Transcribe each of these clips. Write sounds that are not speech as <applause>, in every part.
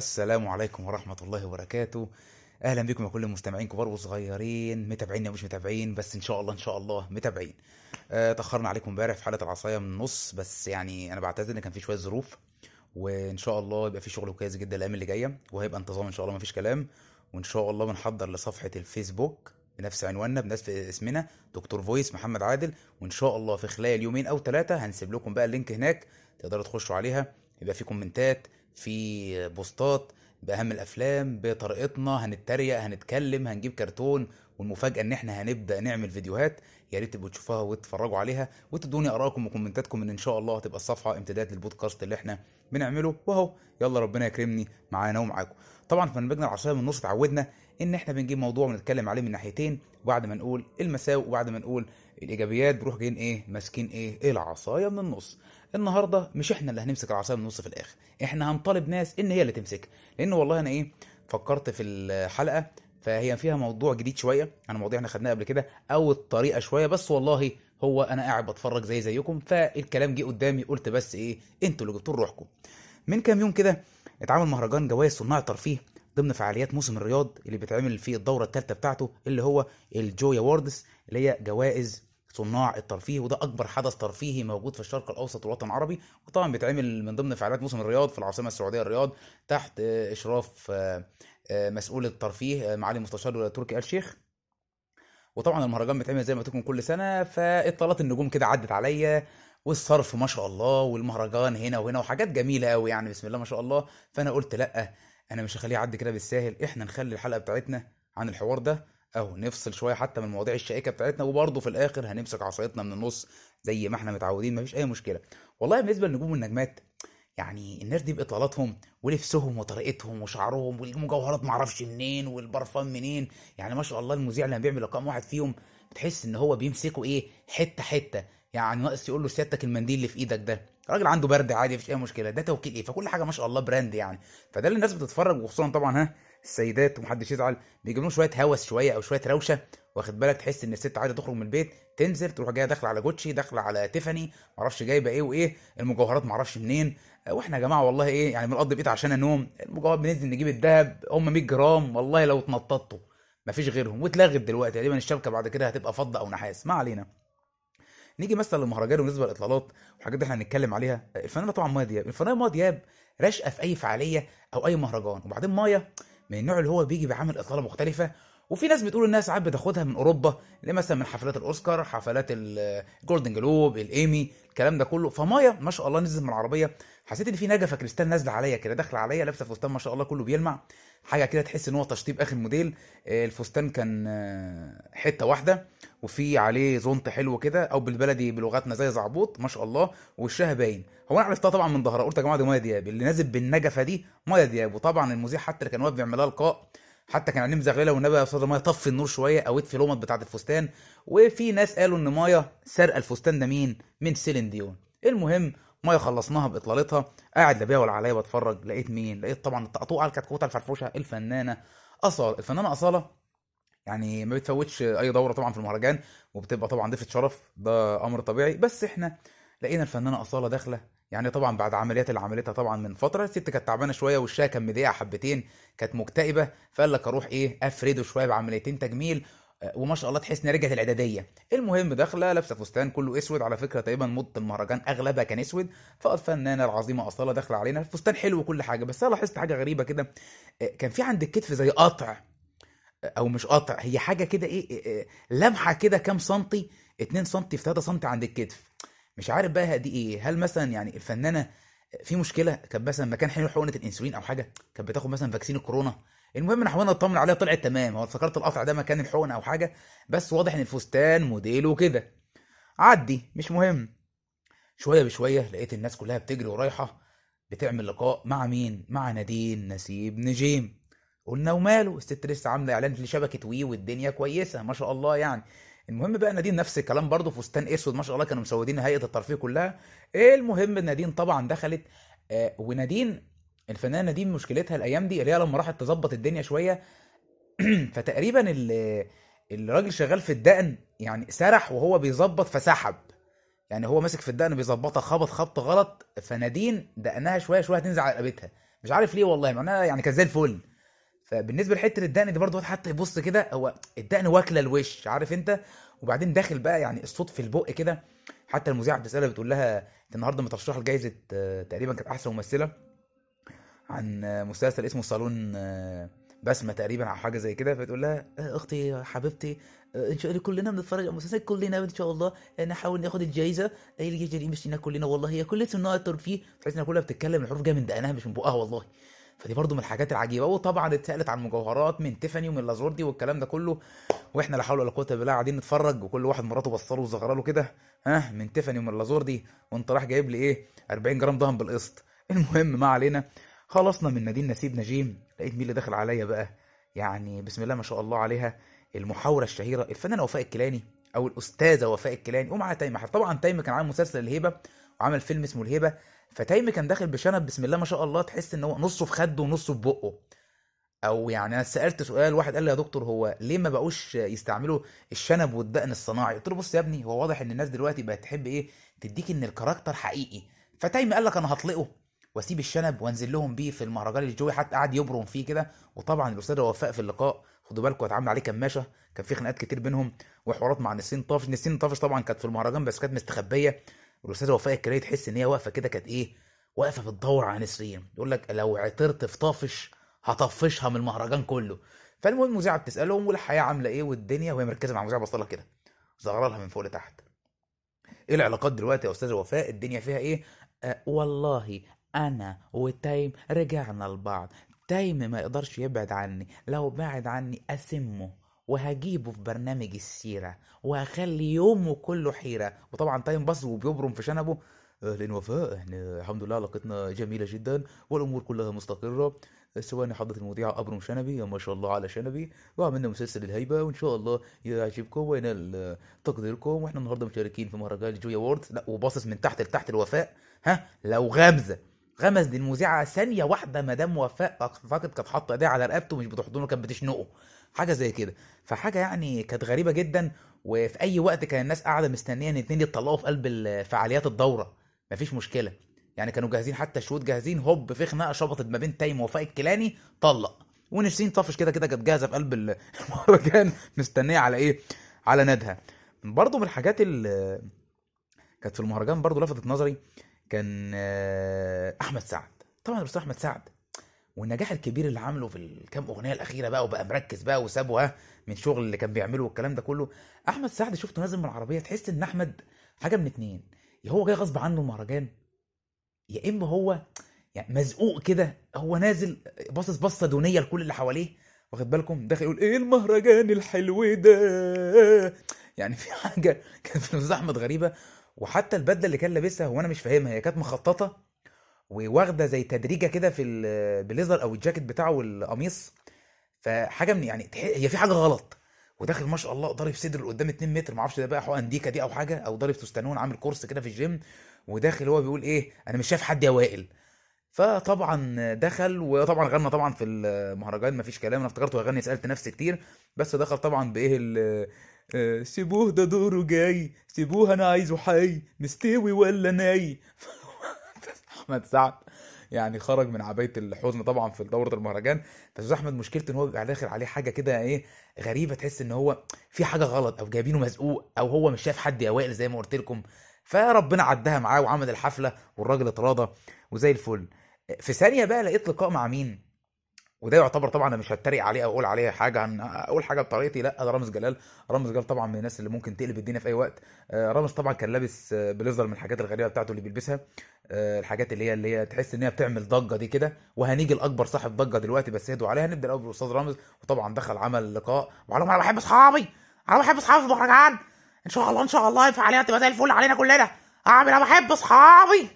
السلام عليكم ورحمة الله وبركاته. أهلا بكم يا كل المستمعين كبار وصغيرين. متابعين أو مش متابعين بس إن شاء الله إن شاء الله متابعين. أه تأخرنا عليكم امبارح في حلقة العصاية من النص بس يعني أنا بعتذر إن كان في شوية ظروف وإن شاء الله يبقى في شغل كويس جدا الأيام اللي جاية وهيبقى انتظام إن شاء الله مفيش كلام. وإن شاء الله بنحضر لصفحة الفيسبوك بنفس عنواننا بنفس اسمنا دكتور Voice محمد عادل. وإن شاء الله في خلال يومين أو ثلاثة هنسيب لكم بقى ال link هناك تقدروا تخشوا عليها. يبقى في كومنتات في بوستات بأهم الأفلام بطريقتنا هنتريق هنتكلم هنجيب كرتون والمفاجأة إن إحنا هنبدأ نعمل فيديوهات يا ريت تبقوا تشوفوها وتتفرجوا عليها وتدوني آرائكم وكومنتاتكم إن إن شاء الله هتبقى الصفحة امتداد للبودكاست اللي إحنا بنعمله وأهو يلا ربنا يكرمني معانا ومعاكم. طبعا في برنامجنا العصاية من النص اتعودنا إن إحنا بنجيب موضوع ونتكلم عليه من ناحيتين وبعد ما نقول المساوئ وبعد ما نقول الإيجابيات بنروح جايين إيه ماسكين إيه العصاية من النص. النهارده مش إحنا اللي هنمسك العصاية من النص في الآخر. إحنا هنطالب ناس إن هي اللي تمسكها لأن والله أنا إيه فكرت في الحلقة فهي فيها موضوع جديد شوية عن مواضيع إحنا خدناها قبل كده أو الطريقة شوية بس والله هو أنا قاعد بتفرج زي زيكم فالكلام جه قدامي قلت بس إيه أنتوا اللي جبتوا روحكم من كام يوم كده اتعمل مهرجان جوائز صناع الترفيه ضمن فعاليات موسم الرياض اللي بيتعمل فيه الدورة الثالثه بتاعته اللي هو الجوي اووردز اللي هي جوائز صناع الترفيه وده أكبر حدث ترفيهي موجود في الشرق الأوسط والوطن العربي وطبعا بيتعمل من ضمن فعاليات موسم الرياض في العاصمة السعودية الرياض تحت إشراف مسؤول الترفيه معالي المستشار تركي آل شيخ. وطبعا المهرجان بيتعمل زي ما قلت كل سنة فاطلالات النجوم كده عدت عليا والصرف ما شاء الله والمهرجان هنا وهنا وحاجات جميلة قوي يعني بسم الله ما شاء الله. فأنا قلت لأ أنا مش هخليه يعدي كده بالساهل إحنا نخلي الحلقة بتاعتنا عن الحوار ده. أو نفصل شوية حتى من المواضيع الشائكه بتاعتنا وبرضه في الآخر هنمسك عصايتنا من النص زي ما إحنا متعودين مفيش اي مشكله. والله بالنسبة للنجوم والنجمات يعني الناس دي باطلالاتهم ولبسهم وطريقتهم وشعرهم والمجوهرات معرفش منين والبرفان منين يعني ما شاء الله المذيع لما بيعمل لقاء واحد فيهم بتحس ان هو بيمسكه إيه حتة حتة. يعني ناقص يقول له سيادتك المنديل اللي في إيدك ده. راجل عنده برد عادي مفيش اي مشكله. ده توكيل إيه؟ فكل حاجة ما شاء الله brand يعني. فده اللي الناس بتتفرج وخصوصا طبعا ها السيدات ومحدش يزعل بيجيب لهم شوية هوس شوية أو شوية روشة واخد بالك؟ تحس إن الست عايزة تخرج من البيت تنزل تروح جاية داخلة على جوتشي داخلة على تيفاني معرفش جايبة إيه وإيه المجوهرات معرفش منين. وإحنا يا جماعة والله إيه يعني بنقضي بقيت عشان النوم المجوهرات بننزل نجيب الذهب هم 100 جرام والله لو اتنططوا. مفيش غيرهم واتلغت دلوقتي تقريبا الشبكة بعد كده هتبقى فضة أو نحاس ما علينا. نيجي مثلا للمهرجان وبالنسبه للإطلالات والحاجات دي إحنا هنتكلم عليها. الفنانة طبعا مايا دياب الفنانة مايا دياب راشقة في أي فعالية أو أي مهرجان وبعدين مايا من النوع اللي هو بيجي بعمل اطلاله مختلفة. وفي ناس بتقول انها ساعات بتاخدها من أوروبا اللي مثلا من حفلات الأوسكار حفلات الجولدن جلوب الايمي الكلام ده كله. فمايا ما شاء الله نزلت من العربية. حسيت إن في نجفة كريستال نازلة عليا كده داخلة عليا لابسة فستان ما شاء الله كله بيلمع. حاجة كده تحس إن هو تشطيب آخر موديل. الفستان كان حتة واحدة وفي عليه زنط حلو كده أو بالبلدي بلغتنا زي زعبوط ما شاء الله وشها باين. هو أنا عرفتها طبعا من ظهرها قلت يا جماعة دي مايا دياب. اللي نازل بالنجفة دي مايا دياب. وطبعا المذيع حتى اللي كان واقف بيعمل لها لقاء حتى كان عينيه مزغلله والنبي يا أستاذ مايا طفي النور شوية أو اطفي اللمض بتاعة الفستان. وفي ناس قالوا إن مايا سارقة الفستان ده مين؟ من سيلين ديون. المهم مايا خلصناها بإطلالتها. قاعد لا بيها ولا عليا بتفرج. لقيت مين؟ لقيت طبعا القطقوطة الكتكوته الفرفوشة الفنانة أصالة. الفنانة أصالة يعني ما بتفوتش أي دورة طبعا في المهرجان وبتبقى طبعا ضيفة شرف. ده أمر طبيعي. بس إحنا لقينا الفنانة أصالة داخلة. يعني طبعا بعد عمليات اللي عملتها طبعا من فترة الست كانت تعبانة شوية وشها كان مضايقه حبتين كانت مكتئبة. فقال لك أروح إيه؟ أفرده شوية بعمليتين تجميل. وما شاء الله تحس ان رجعت الإعدادية. المهم داخلة لابسة فستان كله أسود على فكرة تقريبا موضة المهرجان أغلبها كان أسود. فالفنانة العظيمة أصالة داخلة علينا. فستان حلو وكل حاجة بس أنا لاحظت حاجة غريبة كده. كان في عند الكتف زي قطع أو مش قطع هي حاجة كده إيه لمحة كده كام سنتي 2 سنتي في 3 سنتي عند الكتف. مش عارف بقى دي إيه. هل مثلا يعني الفنانة في مشكلة؟ كانت مثلا مكان حلو حقنة الإنسولين أو حاجة؟ كانت بتاخد مثلا فاكسين الكورونا؟ المهم انا حاولنا نطمن عليها طلعت تمام. هو افتكرت القطع ده مكان الحقنه أو حاجة؟ بس واضح إن الفستان موديله كده عدي مش مهم. شوية بشوية لقيت الناس كلها بتجري ورايحة بتعمل لقاء مع مين؟ مع نادين نسيب نجيم. قلنا وماله؟ الست لسه عاملة إعلان لشبكة وي والدنيا كويسة ما شاء الله يعني. المهم بقى نادين نفس الكلام برضه فستان أسود ما شاء الله كانوا مسودين هيئة الترفيه كلها. المهم نادين طبعا دخلت آه ونادين الفنانة نادين مشكلتها الأيام دي اللي هي لما راحت تظبط الدنيا شوية. <clears throat> فتقريبا الراجل شغال في الدقن يعني سرح وهو بيظبط فسحب. يعني هو ماسك في الدقن بيظبطها خبط خبط غلط فنادين دقنها شوية شوية هتنزل على رقبتها. مش عارف ليه والله مع انها يعني كانت زي الفل. فبالنسبة لحتة الدقن دي برضه حتى يبص كده هو الدقن واكلة الوش عارف انت؟ وبعدين داخل بقى يعني الصوت في البق كده. حتى المذيعة بتسالها بتقول لها انت النهارده مترشحة لجائزة آه، تقريبا كانت أحسن ممثلة. عن مسلسل اسمه صالون آه، بسمة تقريبا أو حاجة زي كده فتقول لها آه، أختي حبيبتي آه، إن شاء الله كلنا بنتفرج على المسلسل كلنا إن شاء الله نحاول ناخد الجائزه إيه الجائزه دي مشينا كلنا والله هي كل سنة فيه تحس إنها كلها بتتكلم الحروف جاية من دقنها مش من بقها والله. فدي برضو من الحاجات العجيبة. وطبعا اتسألت عن مجوهرات من تيفاني ومن لازوردي والكلام ده كله وإحنا لا حول ولا قوة الا بالله قاعدين نتفرج وكل واحد مراته بصله وصغره له كده ها من تيفاني ومن لازوردي وانت رايح جايب لي إيه؟ 40 جرام دهن بالقسط. المهم ما علينا. خلصنا من نادين نسيب نجيم. لقيت مين اللي داخل عليا بقى؟ يعني بسم الله ما شاء الله عليها المحاورة الشهيرة الفنانه وفاء الكيلاني أو الأستاذة وفاء الكيلاني ومعاها تايمه. طبعا تايمه كان عامل مسلسل الهيبة وعمل فيلم اسمه الهيبة. فتايمه كان داخل بشنب بسم الله ما شاء الله تحس إن هو نصه في خده ونصه في بقه. أو يعني أنا سألت سؤال واحد قال لي يا دكتور هو ليه ما بقوش يستعملوا الشنب والدقن الصناعي؟ قلت له بص يا ابني هو واضح إن الناس دلوقتي بقت تحب إيه؟ تديك إن ال character حقيقي. فتايم قال لك أنا هطلقه. واسيب الشنب وانزل لهم بيه في المهرجان الجوي حتى قعد يبرم فيه كده. وطبعا الاستاذه وفاء في اللقاء. خدوا بالكم اتعامل عليه كماشه كان في خناقات كتير بينهم وحوارات مع نسرين طافش. نسرين طافش طبعا كانت في المهرجان بس كانت مستخبية. والاستاذه وفاء الكلاي تحس إن هي واقفة كده كانت إيه؟ واقفة بتدور على نسرين. يقول لك لو عثرت في طافش هطفشها من المهرجان كله. فالمهم المذيعه بتسألهم والحياة عاملة إيه والدنيا وهي مركزة مع المذيعه بصلها كده. صغر لها من فوق لتحت. إيه العلاقات دلوقتي يا استاذه وفاء؟ الدنيا فيها إيه؟ أه والله أنا وتايم رجعنا لبعض. تايم ما يقدرش يبعد عني. لو بعد عني أسمه وهجيبه في برنامج السيرة وهخلي يومه كله حيرة. وطبعا تايم بص وبيبرم في شنبه. أهلا وفاء. إحنا الحمد لله علاقتنا جميلة جدا والأمور كلها مستقرة. سواء حضرة المذيعة أبرم شنبي ما شاء الله على شنبي. وعملنا مسلسل الهيبة وإن شاء الله يعجبكم وينال تقديركم. وإحنا النهاردة مشاركين في مهرجان ال Joy Awards لا وباصص من تحت لتحت لوفاء. ها؟ لو غمزة. غمز للمذيعة ثانية واحدة مدام وفاء أعتقد كانت حاطة إيديها على رقبته مش بتحضنه كانت بتشنقه. حاجة زي كده. فحاجة يعني كانت غريبة جدا وفي أي وقت كان الناس قاعدة مستنية إن اتنين يتطلقوا في قلب ال- فعاليات الدورة. مفيش مشكلة. يعني كانوا جاهزين حتى الشهود جاهزين هوب في خناقة شبطت ما بين تايم ووفاء الكيلاني طلق. ونسرين طفش كده كده كانت جاهزة في قلب ال- <laughs> المهرجان مستنية على إيه؟ على ندها برضه من الحاجات اللي كانت في المهرجان برضه لفتت نظري كان آه، أحمد سعد. طبعا الاستاذ أحمد سعد. والنجاح الكبير اللي عامله في الكام أغنية الأخيرة بقى وبقى مركز بقى وسابه ها من شغل اللي كان بيعمله والكلام ده كله. أحمد سعد شفته نازل من العربية تحس إن أحمد حاجة من اتنين. يا هو جاي غصب عنه المهرجان يا إما هو يعني مزقوق كده هو نازل باصص بصة دونية لكل اللي حواليه واخد بالكم؟ داخل يقول إيه المهرجان الحلو ده؟ يعني في حاجة كانت في أحمد غريبة. وحتى البدلة اللي كان لابسها هو أنا مش فاهمها هي كانت مخططة وواخدة زي تدريجة كده في البليزر أو الجاكيت بتاعه والقميص. فحاجة من يعني هي في حاجة غلط. وداخل ما شاء الله ضارب صدر قدام 2 متر ما أعرفش ده بقى حقن ديكا دي أو حاجة أو ضارب تستانون عامل كورس كده في الجيم وداخل هو بيقول إيه أنا مش شايف حد يا وائل. فطبعا دخل وطبعا غنى طبعا في المهرجان مفيش كلام أنا افتكرته هيغني سألت نفسي كتير بس دخل طبعا بإيه آه، سيبوه ده دوره جاي. سيبوه أنا عايزه حي. مستوي ولا ناي؟ <laughs> أحمد سعد يعني خرج من عباية الحزن طبعا في دورة المهرجان. بس أحمد مشكلته إن هو بيبقى داخل عليه حاجة كده إيه غريبة. تحس إن هو في حاجة غلط أو جايبينه مزقوق أو هو مش شايف حد يا وائل زي ما قلت لكم. فربنا عدها معاه وعمل الحفلة والراجل اتراضى وزي الفل. في ثانية بقى لقيت لقاء مع مين؟ وده يعتبر طبعا أنا مش هتريق عليه أو أقول عليه حاجة عن أقول حاجة بطريقتي لأ ده رامز جلال. رامز جلال طبعا من الناس اللي ممكن تقلب الدنيا في أي وقت. آه، رامز طبعا كان لابس آه، بليزر من الحاجات الغريبة بتاعته اللي بيلبسها. آه، الحاجات اللي هي اللي هي تحس إن هي بتعمل ضجة دي كده. وهنيجي الاكبر صاحب ضجة دلوقتي بس هدوا عليها. نبدا الأول بالاستاذ رامز. وطبعا دخل عمل لقاء. وقال لهم أنا بحب أصحابي. أنا بحب أصحابي في المهرجان إن شاء الله إن شاء الله الفعاليات تبقى زي الفل علينا كلنا. أعمل أنا بحب أصحابي.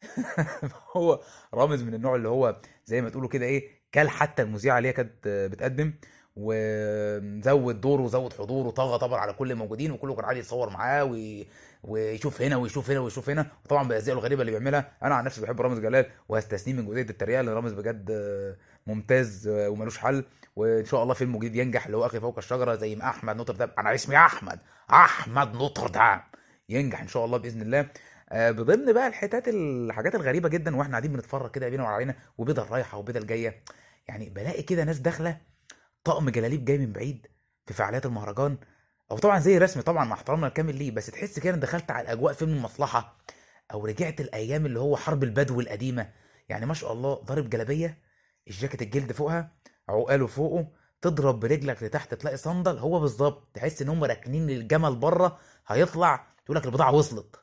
<laughs> هو رامز من النوع اللي هو زي ما تقولوا كده إيه كل حتى المذيعة اللي هي كانت بتقدم وزود دوره وزود حضوره طغى طبعا على كل الموجودين وكله كان عادي يتصور معاه وي... ويشوف هنا ويشوف هنا ويشوف هنا. وطبعا بأزياء الغريبة اللي بيعملها. أنا عن نفسي بحب رامز جلال وهستثنيه من جزئيه التريقه لأن رامز بجد ممتاز وملوش حل. وإن شاء الله فيلم جديد ينجح اللي هو أخي فوق الشجرة زي ما أحمد نوتردام أنا اسمي أحمد. أحمد نوتردام ينجح إن شاء الله بإذن الله. آه، بضمن بقى الحتات الحاجات الغريبة جدا وإحنا قاعدين بنتفرج كده بينا وعلينا وبدل رايحة وبدل جاية يعني بلاقي كده ناس داخلة طقم جلاليب جاي من بعيد في فعاليات المهرجان. أو طبعا زي رسمي طبعا مع احترامنا الكامل ليه بس تحس كده دخلت على الأجواء فيلم المصلحة أو رجعت الأيام اللي هو حرب البدو القديمة. يعني ما شاء الله ضارب جلابية الجاكيت الجلد فوقها عقاله فوقه تضرب برجلك لتحت تلاقي صندل. هو بالظبط تحس إن هم راكنين الجمل بره هيطلع تقول لك البضاعة وصلت.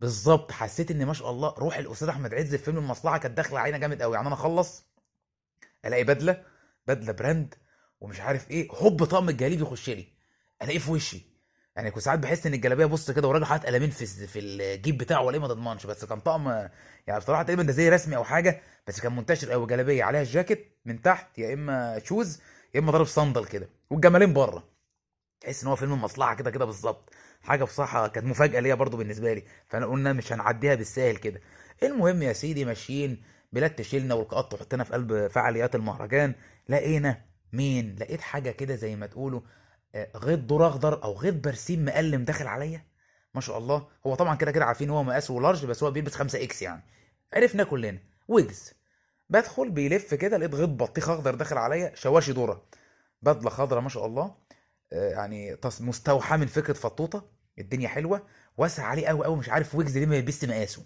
بالظبط حسيت إن ما شاء الله روح الأستاذ أحمد عز في فيلم المصلحة كانت داخلة علينا جامد قوي يعني أنا أخلص الاقي بدلة بدلة brand ومش عارف إيه هوب طقم الجلاليب يخش لي. الاقيه في وشي. يعني كنت ساعات بحس ان الجلابية بص كده وراجل حاطط قلمين في في الجيب بتاعه ولا إيه ما تضمنش. بس كان طقم يعني بصراحة تقريبا ده زي رسمي أو حاجة بس كان منتشر قوي. جلابية عليها الجاكيت من تحت يا إما shoes يا إما ضارب صندل كده. والجمالين بره. تحس إن هو فيلم المصلحه كده كده بالظبط. حاجة بصراحة كانت مفاجأة ليا برضو بالنسبة لي. فأنا قلنا مش هنعديها بالساهل كده. المهم يا سيدي ماشيين. بلاد تشيلنا ولقاءات تحطنا في قلب فعاليات المهرجان لقينا مين؟ لقيت حاجة كده زي ما تقولوا آه، غيط دور أخضر أو غيط برسيم مقلم داخل عليا. ما شاء الله. هو طبعا كده كده عارفين هو مقاسه large بس هو بيلبس 5 X يعني. عرفنا كلنا. ويجز. بدخل بيلف كده لقيت غيط بطيخ أخضر داخل عليا شواشي ذره بدلة خضرا ما شاء الله. آه، يعني مستوحاة من فكرة فطوطة. الدنيا حلوة. واسع عليه قوي قوي مش عارف ويجز ليه ما يلبسش مقاسه.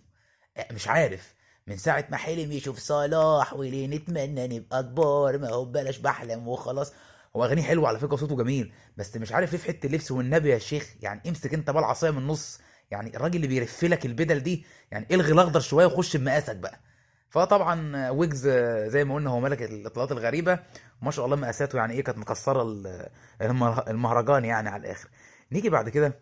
آه، مش عارف. من ساعة ما حلم يشوف صلاح وليه نتمنى نبقى كبار. ما هو بلاش بحلم وخلاص. هو أغانيه حلوة على فكرة وصوته جميل بس مش عارف ليه في حتة اللبس والنبي يا شيخ. يعني امسك انت بقى العصاية من النص. يعني الراجل اللي بيرف لك البدل دي يعني الغي الأخضر شوية وخش بمقاسك بقى. فطبعا ويجز زي ما قلنا هو ملك الاطلالات الغريبة. وما شاء الله مقاساته يعني إيه كانت مكسرة ال- المه- المهرجان يعني على الآخر. نيجي بعد كده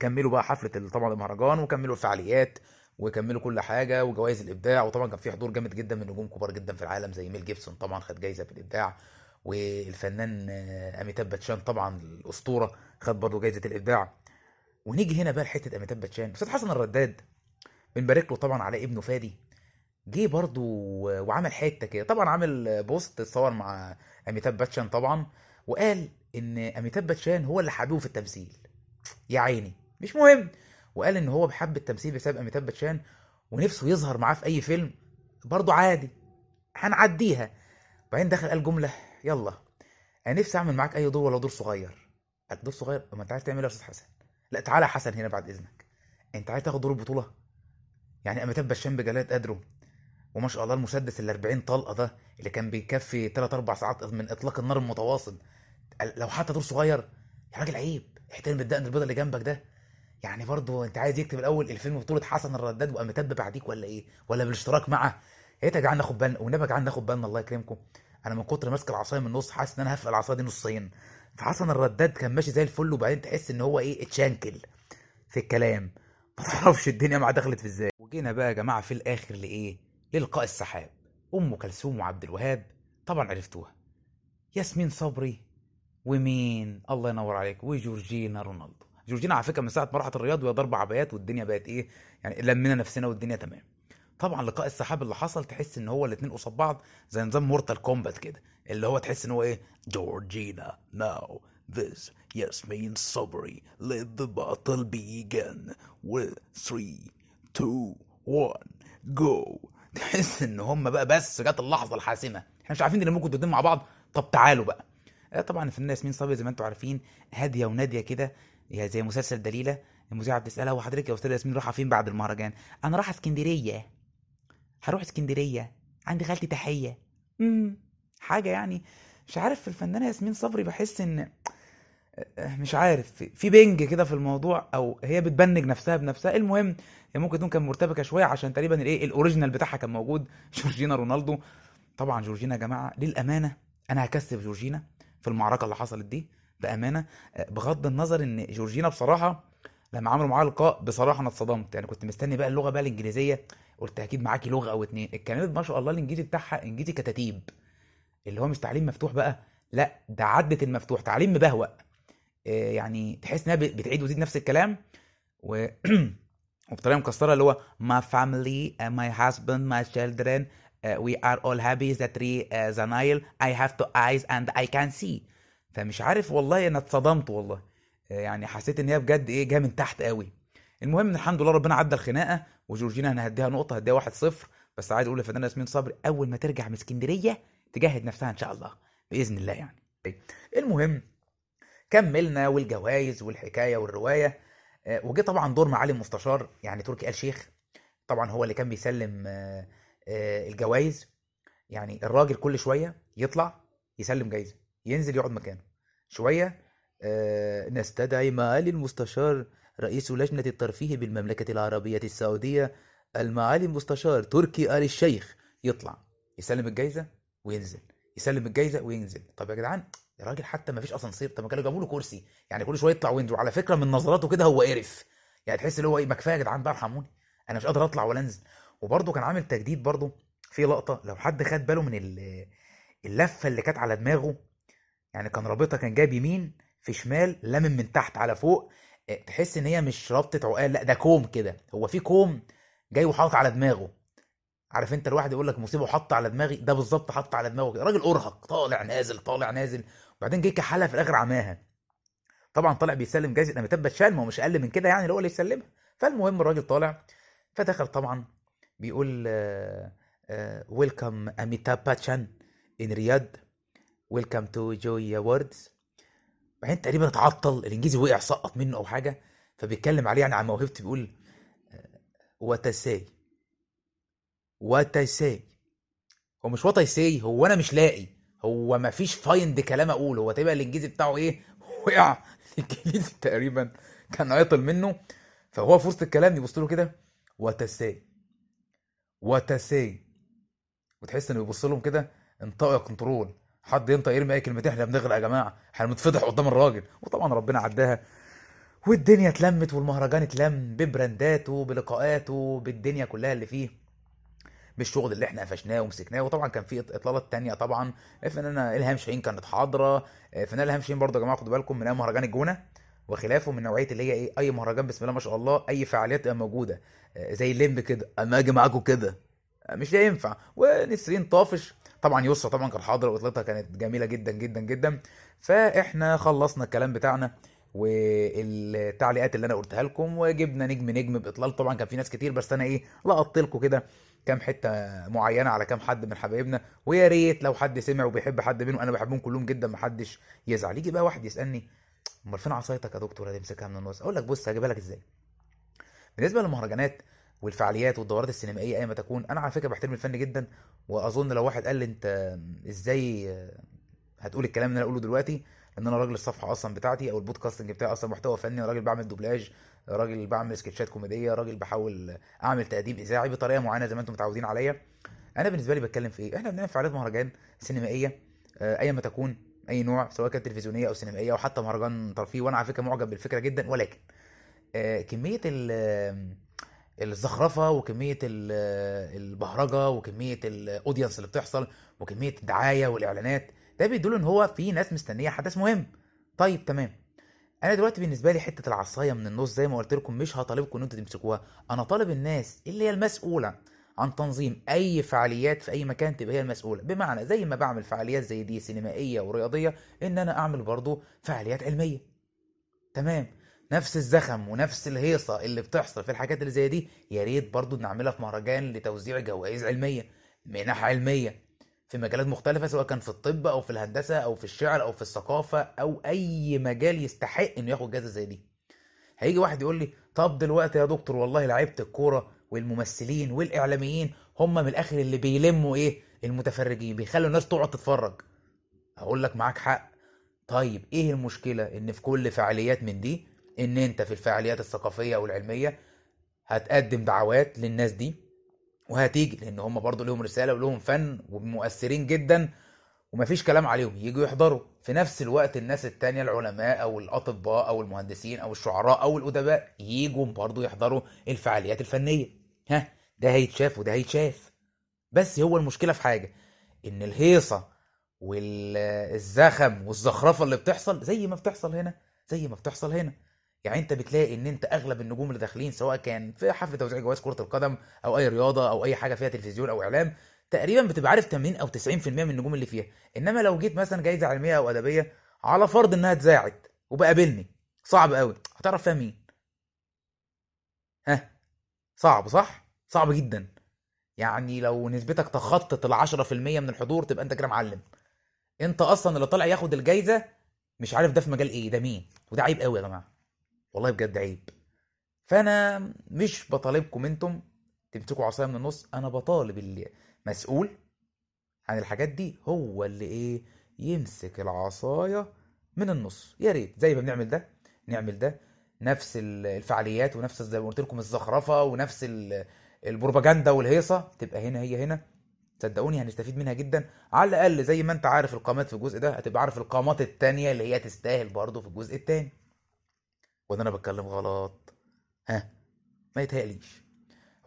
كملوا بقى حفلة طبعا المهرجان وكملوا الفعاليات. وكملوا كل حاجة وجوائز الإبداع. وطبعا كان في حضور جامد جدا من نجوم كبار جدا في العالم زي ميل جيبسون طبعا خد جايزة في الإبداع. والفنان آه، أميتاب باتشان طبعا الأسطورة خد برضه جايزة الإبداع. ونيجي هنا بقى لحتة أميتاب باتشان. أستاذ حسن الرداد بنبارك له طبعا على ابنه فادي جه برضه وعمل حتة كده. طبعا عامل بوست اتصور مع أميتاب باتشان طبعا وقال إن أميتاب باتشان هو اللي حبيبه في التمثيل. يا عيني مش مهم. وقال إن هو بحب التمثيل بسبب أميتاب باتشان ونفسه يظهر معاه في أي فيلم برضه عادي هنعديها. بعدين دخل قال جملة يلا أنا نفسي أعمل معاك أي دور ولا دور صغير. قال دور صغير؟ ما أنت عايز تعمل إيه يا أستاذ حسن؟ لا تعالى يا حسن هنا بعد إذنك. أنت عايز تاخد دور البطولة؟ يعني أميتاب باتشان بجلاد قدره. وما شاء الله المسدس ال 40 طلقة ده اللي كان بيكفي 3 4 ساعات من إطلاق النار المتواصل. لو حتى دور صغير؟ يا راجل عيب احترم الدقن البيضاء اللي جنبك ده. يعني برضه انت عايز يكتب الأول الفيلم بطولة حسن الرداد واميتاب بعديك ولا إيه؟ ولا بالاشتراك معه؟ يا ريت يا جدعان ناخد بالنا والنبي يا جدعان ناخد بالنا الله يكرمكم. أنا من كتر ماسك العصاية من النص حاسس إن أنا هفقع العصاية دي نصين. فحسن الرداد كان ماشي زي الفل وبعدين تحس إن هو إيه اتشنكل في الكلام. <laughs> ما تعرفش الدنيا معاه دخلت في إزاي. وجينا بقى يا جماعة في الآخر لإيه؟ للقاء السحاب. أم كلثوم وعبد الوهاب طبعا عرفتوها. ياسمين صبري ومين؟ الله ينور عليك. وجورجينا رونالدو. جورجينا على فكرة من ساعة ما راحت الرياض وهي ضربة عبايات والدنيا بقت إيه يعني لمينا نفسنا والدنيا تمام. طبعا لقاء السحاب اللي حصل تحس إن هو الاتنين قصاد بعض زي نظام مورتال كومبات كده اللي هو تحس إن هو إيه جورجينا ناو this ياسمين صبري let the battle begin with 3 2 1 go. تحس إن هم بقى بس جت اللحظة الحاسمة. إحنا مش عارفين اللي ممكن تدين مع بعض. طب تعالوا بقى. آه طبعا الفنانه ياسمين صبري زي ما أنتم عارفين هادية ونادية كده يا زي مسلسل دليلة المذيعة بتسألها هو حضرتك يا أستاذة ياسمين رايحة فين بعد المهرجان؟ أنا رايحة اسكندرية. هروح اسكندرية. عندي خالتي تحية. امم حاجة يعني مش عارف في الفنانة ياسمين صبري بحس إن آه، مش عارف في- بنج كده في الموضوع أو هي بتبنج نفسها بنفسها. المهم هي ممكن تكون كان مرتبكة شوية عشان تقريبا الايه الأوريجينال بتاعها كان موجود <laughs> جورجينا رونالدو. طبعا جورجينا يا جماعة للأمانة أنا هكسب جورجينا في المعركة اللي حصلت دي. بأمانة آه، بغض النظر إن جورجينا بصراحة لما عملوا معاها لقاء بصراحة أنا اتصدمت. يعني كنت مستني بقى اللغة بقى الإنجليزية قلت أكيد معاكي لغة أو اتنين. اتكلمت ما شاء الله الإنجليزي بتاعها إنجليزي كتاتيب اللي هو مش تعليم مفتوح بقى لا ده عدت المفتوح. تعليم مبهوأ. آه، يعني تحس إنها بتعيد وتزيد نفس الكلام. و <clears throat> وبطريقة مكسرة اللي هو my family uh, my husband my children uh, we are all happy that tree uh, the Nile. I have two eyes and I can see. فمش عارف والله أنا اتصدمت والله. آه، يعني حسيت إن هي بجد إيه جاية من تحت قوي. المهم الحمد لله ربنا عدى الخناقة وجورجينا أنا هديها نقطة هديها 1-0 بس عايز أقول لفنان ياسمين صبري أول ما ترجع من اسكندرية تجهز نفسها إن شاء الله بإذن الله يعني. المهم كملنا والجوائز والحكاية والرواية. آه، وجه طبعا دور معالي المستشار يعني تركي آل شيخ. طبعا هو اللي كان بيسلم آه، الجوائز. يعني الراجل كل شوية يطلع يسلم جايزة. ينزل يقعد مكانه. شوية آه، نستدعي معالي المستشار رئيس لجنة الترفيه بالمملكة العربية السعودية المعالي المستشار تركي آل الشيخ يطلع يسلم الجايزة وينزل يسلم الجايزة وينزل. طب يا جدعان يا راجل حتى ما فيش أسانسير طب ما كانوا جابوا له كرسي يعني كل شوية يطلع وينزل. وعلى فكرة من نظراته كده هو قرف. يعني تحس اللي هو إيه ما كفاية يا جدعان بقى ارحموني أنا مش قادر أطلع ولا أنزل. وبرده كان عامل تجديد برده في لقطة لو حد خد باله من ال- اللفة اللي كانت على دماغه يعني كان رابطها كان جايب يمين في شمال لامم من تحت على فوق. إيه، تحس إن هي مش رابطة عقال لأ ده كوم كده. هو في كوم جاي وحاطط على دماغه. عارف أنت الواحد يقول لك مصيبة وحط على دماغي؟ ده بالظبط حط على دماغه كده. راجل أرهق طالع نازل طالع نازل. وبعدين جه كحلها في الآخر عماها. طبعا طالع بيسلم جايزه اميتاب باتشان ما هو مش أقل من كده يعني اللي هو اللي يسلمها. فالمهم الراجل طالع فدخل طبعا بيقول welcome اميتاب باتشان in رياض. welcome to Joy Awards بعدين تقريبا اتعطل الإنجليزي وقع سقط منه أو حاجة. فبيتكلم عليه يعني عن موهبته بيقول what say what say هو مش what say هو أنا مش لاقي. هو ما فيش find كلام أقول هو تبقى الإنجليزي بتاعه إيه؟ <laughs> وقع. الإنجليزي تقريبا كان عطل منه. فهو في وسط الكلام يبص له كده what say what say وتحس إنه بيبص لهم كده انطق يا control. حد ينطق يرمي أي كلمتين إحنا بنغرق يا جماعة. إحنا بنتفضح قدام الراجل. وطبعا ربنا عداها. والدنيا اتلمت والمهرجان اتلم ب brand اته بلقاءاته بالدنيا كلها اللي فيه بالشغل اللي إحنا قفشناه ومسكناه. وطبعا كان في إطلالات تانية طبعا. فنانة إلهام شاهين كانت حاضرة. فنانة إلهام شاهين برضه يا جماعة خدوا بالكم من مهرجان الجونة وخلافه من نوعية اللي هي إيه؟ أي مهرجان بسم الله ما شاء الله أي فعاليات تبقى موجودة. زي الليمب كده. أما أجي معاكم كده. مش هينفع. ونسرين طافش. طبعا يسرا طبعا كان حاضره واطلالتها كانت جميلة جدا جدا جدا. فإحنا خلصنا الكلام بتاعنا والتعليقات اللي أنا قلتها لكم وجبنا نجم نجم بإطلال. طبعا كان في ناس كتير بس أنا إيه لقطت لكم كده كام حتة معينة على كام حد من حبايبنا. ويا ريت لو حد سمع وبيحب حد منهم أنا بحبهم كلهم جدا محدش يزعل. يجي بقى واحد يسألني أمال فين عصايتك يا دكتور؟ هتمسكها من النص. أقول لك بص هجيبها لك إزاي. بالنسبة للمهرجانات والفعاليات والدورات السينمائية أيًا ما تكون. أنا على فكرة بحترم الفن جدا وأظن لو واحد قال لي أنت إزاي هتقول الكلام اللي أنا أقوله دلوقتي ان أنا راجل الصفحة أصلا بتاعتي أو ال podcasting بتاعي أصلا محتوى فني راجل بعمل دوبلاج راجل بعمل سكتشات كوميدية راجل بحاول أعمل تقديم إذاعي بطريقة معينة زي ما أنتم متعودين عليا. أنا بالنسبة لي بتكلم في إيه؟ إحنا بنعمل فعاليات مهرجان سينمائية ايا ما تكون أي نوع سواء كانت تلفزيونية أو سينمائية أو حتى مهرجان ترفيهي وأنا على فكرة معجب بالفكرة جدا ولكن كمية الزخرفة وكمية البهرجة وكمية الاودينس اللي بتحصل وكمية الدعاية والإعلانات ده بيدل إن هو في ناس مستنية حدث مهم. طيب تمام. أنا دلوقتي بالنسبة لي حتة العصاية من النص زي ما قلت لكم مش هطالبكم إن أنتوا تمسكوها. أنا طالب الناس اللي هي المسؤولة عن تنظيم أي فعاليات في أي مكان تبقى هي المسؤولة. بمعنى زي ما بعمل فعاليات زي دي سينمائية ورياضية إن أنا أعمل برضو فعاليات علمية. تمام. نفس الزخم ونفس الهيصة اللي بتحصل في الحاجات اللي زي دي يا ريت برضو نعملها في مهرجان لتوزيع جوائز علمية منح علمية في مجالات مختلفة سواء كان في الطب أو في الهندسة أو في الشعر أو في الثقافة أو أي مجال يستحق إنه ياخد جائزة زي دي. هيجي واحد يقول لي طب دلوقتي يا دكتور والله لعيبة الكورة والممثلين والإعلاميين هم من الآخر اللي بيلموا إيه؟ المتفرجين بيخلوا الناس تقعد تتفرج. أقول لك معاك حق. طيب إيه المشكلة إن في كل فعاليات من دي إن أنت في الفعاليات الثقافية أو العلمية هتقدم دعوات للناس دي وهتيجي لأن هم برضه ليهم رسالة ولهم فن ومؤثرين جدا ومفيش كلام عليهم يجوا يحضروا. في نفس الوقت الناس التانية العلماء أو الأطباء أو المهندسين أو الشعراء أو الأدباء يجوا برضه يحضروا الفعاليات الفنية. ها ده هيتشاف وده هيتشاف. بس هو المشكلة في حاجة إن الهيصة والزخم والزخرفة اللي بتحصل زي ما بتحصل هنا زي ما بتحصل هنا. يعني انت بتلاقي ان انت اغلب النجوم اللي داخلين سواء كان في حفل توزيع جوائز كرة القدم أو اي رياضة أو اي حاجة فيها تلفزيون أو اعلام تقريبا بتبقى عارف 80 أو 90% من النجوم اللي فيها. انما لو جيت مثلا جايزه علميه أو ادبية على فرض انها اتذاعت وبقابلني صعب قوي. هتعرف فيها مين؟ صعب صح؟ صعب جدا. يعني لو نسبتك تخطط ال 10% من الحضور تبقى انت كده معلم. انت أصلا اللي طالع ياخد الجايزة مش عارف ده في مجال إيه ده مين؟ وده عيب قوي يا جماعة. والله بجد عيب. فأنا مش بطالبكم أنتم تمسكوا عصاية من النص أنا بطالب اللي مسؤول عن الحاجات دي هو اللي إيه يمسك العصاية من النص. يا ريت زي ما بنعمل ده نعمل ده نفس ال- الفعاليات ونفس زي ما قلت لكم الزخرفة ونفس ال- البروباجندا والهيصة تبقى هنا هي هنا. صدقوني هنستفيد منها جدا. على الأقل زي ما أنت عارف القامات في الجزء ده هتبقى عارف القامات التانية اللي هي تستاهل برضه في الجزء التاني. ولا أنا بتكلم غلط. ها؟ ما يتهيأليش.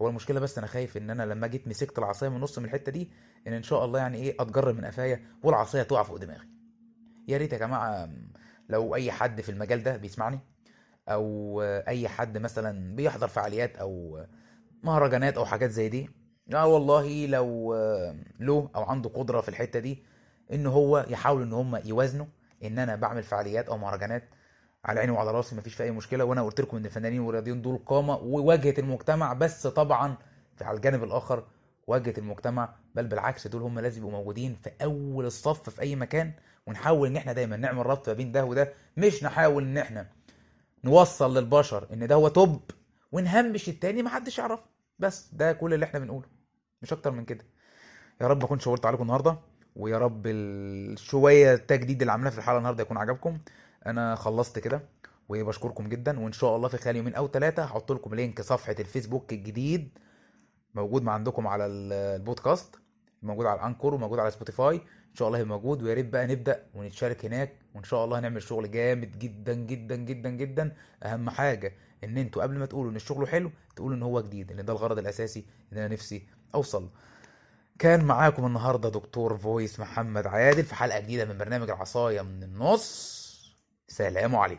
هو المشكلة بس أنا خايف إن أنا لما جيت مسكت العصاية من النص من الحتة دي إن إن شاء الله يعني إيه اتجر من قفايا والعصاية تقع فوق دماغي. يا ريت يا جماعة لو أي حد في المجال ده بيسمعني أو أي حد مثلا بيحضر فعاليات أو مهرجانات أو حاجات زي دي آه والله لو له أو عنده قدرة في الحتة دي إن هو يحاول إن هم يوازنوا إن أنا بعمل فعاليات أو مهرجانات على عيني وعلى راسي مفيش في أي مشكلة. وأنا قلت لكم إن الفنانين والرياضيين دول قامة وواجهة المجتمع بس طبعا على الجانب الآخر واجهة المجتمع بل بالعكس دول هم لازم يبقوا موجودين في أول الصف في أي مكان ونحاول إن إحنا دايما نعمل ربط ما بين ده وده. مش نحاول إن إحنا نوصل للبشر إن ده هو توب ونهمش التاني محدش يعرفه. بس ده كل اللي إحنا بنقوله مش أكتر من كده. يا رب أكون شاورت عليكم النهارده ويا رب شوية التجديد اللي عملناه في الحلقة النهارده يكون عجبكم. أنا خلصت كده وبشكركم جدا وإن شاء الله في خلال يومين أو ثلاثة هحط لكم link صفحة الفيسبوك الجديد موجود عندكم على ال- البودكاست موجود على ال Anchor وموجود على Spotify إن شاء الله هيبقى موجود ويا ريت بقى نبدأ ونتشارك هناك وإن شاء الله هنعمل شغل جامد جدا جدا جدا جدا أهم حاجة إن أنتوا قبل ما تقولوا إن الشغل حلو تقولوا إن هو جديد لأن ده الغرض الأساسي اللي أنا نفسي أوصل. كان معاكم النهارده دكتور فويس محمد عادل في حلقة جديدة من برنامج العصاية من النص سلام عليكم.